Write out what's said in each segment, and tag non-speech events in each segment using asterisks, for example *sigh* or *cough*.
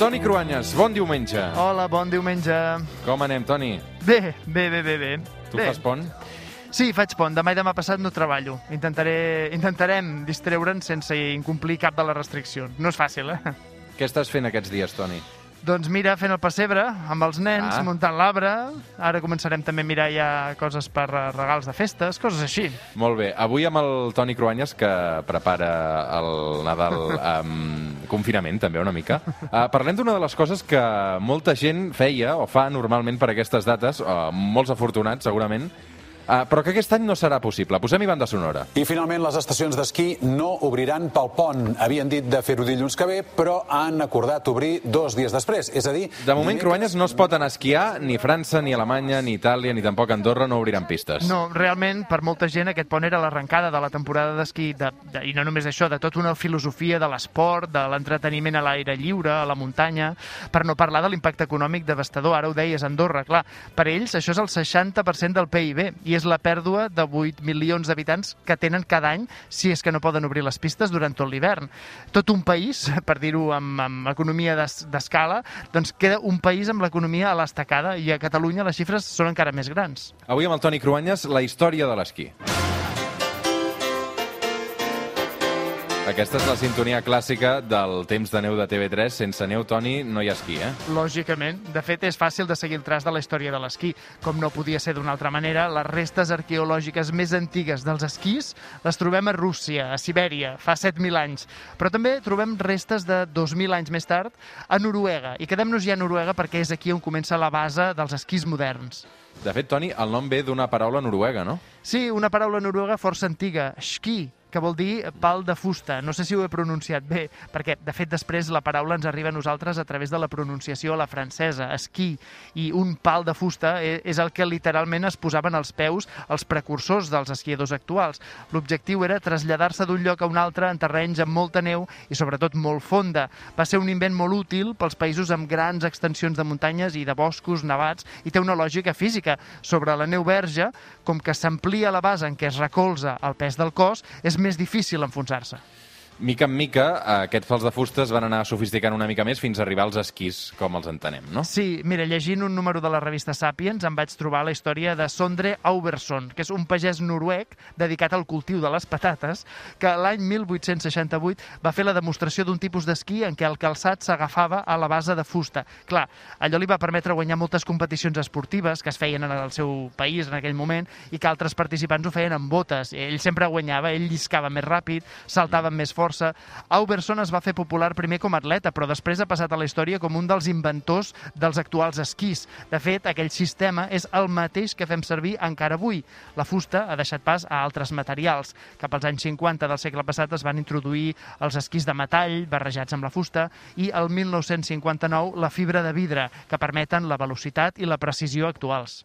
Toni Cruanyes, bon diumenge. Hola, bon diumenge. Com anem, Toni? Bé, bé, bé, bé, bé. Tu bé. fas pont? Sí, faig pont. Demà i demà passat no treballo. Intentaré, intentarem distreure'ns sense incomplir cap de les restriccions. No és fàcil, eh? Què estàs fent aquests dies, Toni? Doncs mira, fent el pessebre amb els nens, Ah. muntant l'arbre. Ara començarem també a mirar ja coses per eh, regals de festes, coses així. Molt bé. Avui amb el Toni Cruanyes, que prepara el Nadal *laughs* amb confinament, també, una mica. Uh, parlem d'una de les coses que molta gent feia o fa normalment per aquestes dates, uh, molts afortunats, segurament, uh, però que aquest any no serà possible. Posem-hi banda sonora. I finalment les estacions d'esquí no obriran pel pont. Havien dit de fer-ho dilluns que ve, però han acordat obrir dos dies després. És a dir... De moment, Cruanyes no es pot anar a esquiar, ni França, ni Alemanya, ni Itàlia, ni tampoc Andorra no obriran pistes. No, realment, per molta gent, aquest pont era l'arrencada de la temporada d'esquí, de, de, i no només això, de tota una filosofia de l'esport, de l'entreteniment a l'aire lliure, a la muntanya, per no parlar de l'impacte econòmic devastador. Ara ho deies, Andorra, clar. Per ells, això és el 60% del PIB, i és la pèrdua de 8 milions d'habitants que tenen cada any si és que no poden obrir les pistes durant tot l'hivern. Tot un país, *laughs* per dir-ho amb, amb economia d'es- d'escala, doncs queda un país amb l'economia a l'estacada, i a Catalunya les xifres són encara més grans. Avui amb el Toni Cruanyes, la història de l'esquí. Aquesta és la sintonia clàssica del temps de neu de TV3. Sense neu, Toni, no hi ha esquí, eh? Lògicament. De fet, és fàcil de seguir el traç de la història de l'esquí. Com no podia ser d'una altra manera, les restes arqueològiques més antigues dels esquís les trobem a Rússia, a Sibèria, fa 7.000 anys. Però també trobem restes de 2.000 anys més tard a Noruega. I quedem-nos ja a Noruega perquè és aquí on comença la base dels esquís moderns. De fet, Toni, el nom ve d'una paraula noruega, no? Sí, una paraula noruega força antiga, ski, que vol dir pal de fusta. No sé si ho he pronunciat bé, perquè, de fet, després la paraula ens arriba a nosaltres a través de la pronunciació a la francesa, esquí, i un pal de fusta e- és el que literalment es posaven als peus els precursors dels esquiadors actuals. L'objectiu era traslladar-se d'un lloc a un altre en terrenys amb molta neu i, sobretot, molt fonda. Va ser un invent molt útil pels països amb grans extensions de muntanyes i de boscos nevats i té una lògica física. Sobre la neu verge, com que s'amplia la base en què es recolza el pes del cos, és més difícil enfonsar-se. Mica en mica, aquests pals de fusta es van anar sofisticant una mica més fins a arribar als esquís, com els entenem, no? Sí, mira, llegint un número de la revista Sapiens em vaig trobar la història de Sondre Auberson, que és un pagès noruec dedicat al cultiu de les patates, que l'any 1868 va fer la demostració d'un tipus d'esquí en què el calçat s'agafava a la base de fusta. Clar, allò li va permetre guanyar moltes competicions esportives que es feien en el seu país en aquell moment i que altres participants ho feien amb botes. Ell sempre guanyava, ell lliscava més ràpid, saltava amb més força. Auberson es va fer popular primer com a atleta, però després ha passat a la història com un dels inventors dels actuals esquís. De fet, aquell sistema és el mateix que fem servir encara avui. La fusta ha deixat pas a altres materials. Cap als anys 50 del segle passat es van introduir els esquís de metall barrejats amb la fusta i el 1959 la fibra de vidre, que permeten la velocitat i la precisió actuals.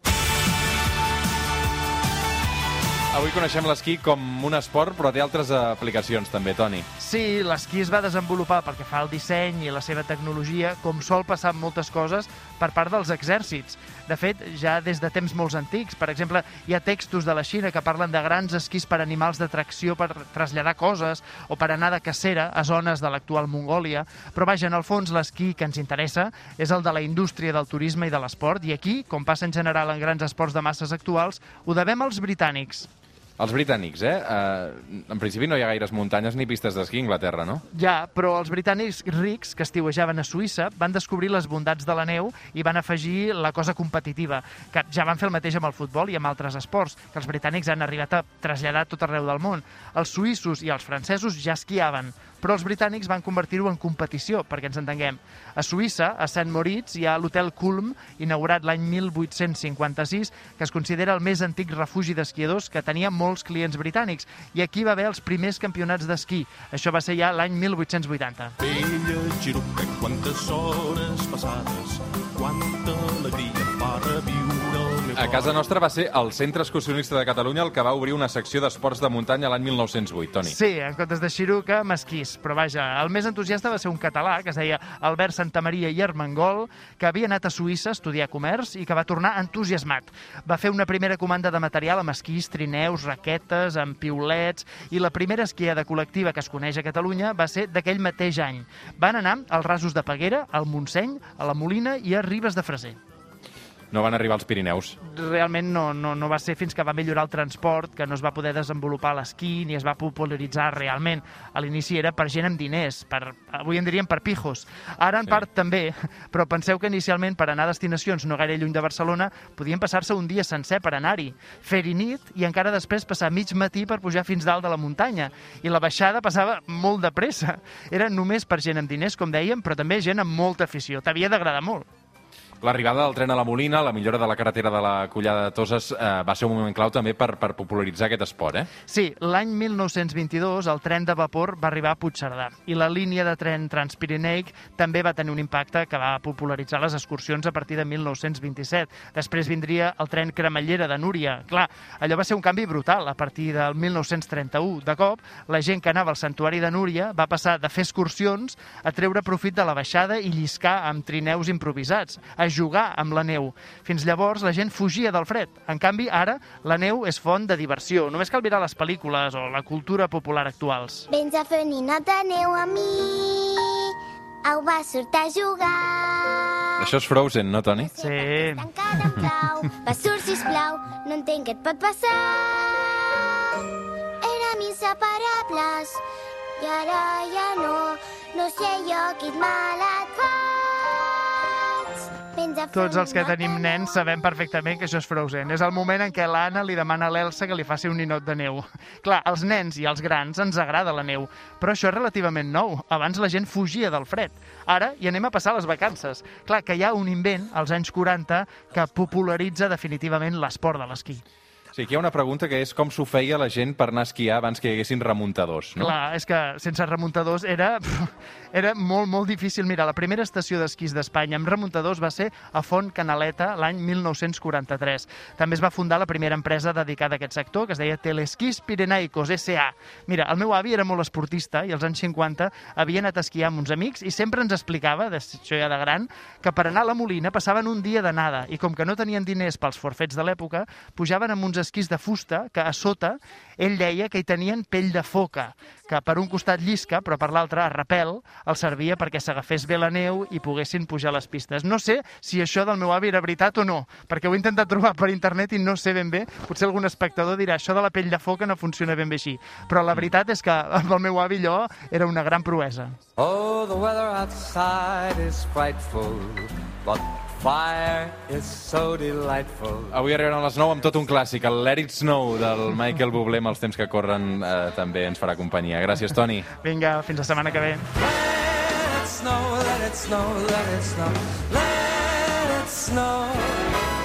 Avui coneixem l'esquí com un esport, però té altres aplicacions també, Toni. Sí, l'esquí es va desenvolupar perquè fa el disseny i la seva tecnologia, com sol passar amb moltes coses, per part dels exèrcits. De fet, ja des de temps molt antics, per exemple, hi ha textos de la Xina que parlen de grans esquís per animals de tracció per traslladar coses o per anar de cacera a zones de l'actual Mongòlia. Però vaja, en el fons, l'esquí que ens interessa és el de la indústria del turisme i de l'esport, i aquí, com passa en general en grans esports de masses actuals, ho devem als britànics. Els britànics, eh? Uh, en principi no hi ha gaires muntanyes ni pistes d'esquí a Anglaterra, no? Ja, però els britànics rics que estiuejaven a Suïssa van descobrir les bondats de la neu i van afegir la cosa competitiva, que ja van fer el mateix amb el futbol i amb altres esports, que els britànics han arribat a traslladar tot arreu del món. Els suïssos i els francesos ja esquiaven, però els britànics van convertir-ho en competició, perquè ens entenguem. A Suïssa, a Sant Moritz, hi ha l'hotel Kulm, inaugurat l'any 1856, que es considera el més antic refugi d'esquiadors que tenia molts clients britànics. I aquí va haver els primers campionats d'esquí. Això va ser ja l'any 1880. Vella Giruca, quantes hores passades, quanta alegria A casa nostra va ser el Centre Excursionista de Catalunya el que va obrir una secció d'esports de muntanya l'any 1908, Toni. Sí, en comptes de Xiruca, Mesquís. Però vaja, el més entusiasta va ser un català que es deia Albert Santamaria i Armengol, que havia anat a Suïssa a estudiar comerç i que va tornar entusiasmat. Va fer una primera comanda de material amb esquís, trineus, raquetes, amb piulets, i la primera esquiada col·lectiva que es coneix a Catalunya va ser d'aquell mateix any. Van anar als rasos de Peguera, al Montseny, a la Molina i a Ribes de Freser. No van arribar als Pirineus. Realment no, no, no va ser fins que va millorar el transport que no es va poder desenvolupar l'esquí ni es va popularitzar realment. A l'inici era per gent amb diners, per, avui en diríem per pijos. Ara en Sí. part també, però penseu que inicialment per anar a destinacions no gaire lluny de Barcelona podien passar-se un dia sencer per anar-hi, fer-hi nit i encara després passar mig matí per pujar fins dalt de la muntanya. I la baixada passava molt de pressa. Era només per gent amb diners, com dèiem, però també gent amb molta afició. T'havia d'agradar molt. L'arribada del tren a la Molina, la millora de la carretera de la Collada de Toses, eh, va ser un moment clau també per, per popularitzar aquest esport, eh? Sí, l'any 1922 el tren de vapor va arribar a Puigcerdà i la línia de tren Transpirineic també va tenir un impacte que va popularitzar les excursions a partir de 1927. Després vindria el tren Cremallera de Núria. Clar, allò va ser un canvi brutal a partir del 1931. De cop, la gent que anava al santuari de Núria va passar de fer excursions a treure profit de la baixada i lliscar amb trineus improvisats, a jugar amb la neu. Fins llavors la gent fugia del fred. En canvi, ara la neu és font de diversió. Només cal mirar les pel·lícules o la cultura popular actuals. Vens a fer ninot de neu a mi, au va sortir a jugar. Això és Frozen, no, Toni? Sí. Clau, va surt, sisplau, no entenc què et pot passar. Érem inseparables, i ara ja no, no sé jo quin mal et faig. Tots els que tenim nens sabem perfectament que això és Frozen. És el moment en què l'Anna li demana a l'Elsa que li faci un ninot de neu. *laughs* Clar, als nens i als grans ens agrada la neu, però això és relativament nou. Abans la gent fugia del fred. Ara hi anem a passar les vacances. Clar, que hi ha un invent, als anys 40, que popularitza definitivament l'esport de l'esquí. Sí, aquí hi ha una pregunta que és com s'ho feia la gent per anar a esquiar abans que hi haguessin remuntadors, no? Clar, és que sense remuntadors era, *laughs* era molt, molt difícil. Mira, la primera estació d'esquís d'Espanya amb remuntadors va ser a Font Canaleta l'any 1943. També es va fundar la primera empresa dedicada a aquest sector, que es deia Telesquís Pirenaicos, S.A. Mira, el meu avi era molt esportista i als anys 50 havia anat a esquiar amb uns amics i sempre ens explicava, això ja de gran, que per anar a la Molina passaven un dia d'anada i com que no tenien diners pels forfets de l'època, pujaven amb uns esquís de fusta que a sota ell deia que hi tenien pell de foca, que per un costat llisca, però per l'altre, a repel, el servia perquè s'agafés bé la neu i poguessin pujar les pistes. No sé si això del meu avi era veritat o no, perquè ho he intentat trobar per internet i no sé ben bé. Potser algun espectador dirà això de la pell de foca no funciona ben bé així. Però la veritat és que amb el meu avi allò era una gran proesa. Oh, the weather outside is frightful, but fire is so delightful. Avui arribaran a les 9 amb tot un clàssic, el Let It Snow del Michael Bublé amb els temps que corren eh, també ens farà companyia. Gràcies, Toni. Vinga, fins la setmana que ve. Let it snow, let it snow, let it snow, let it snow.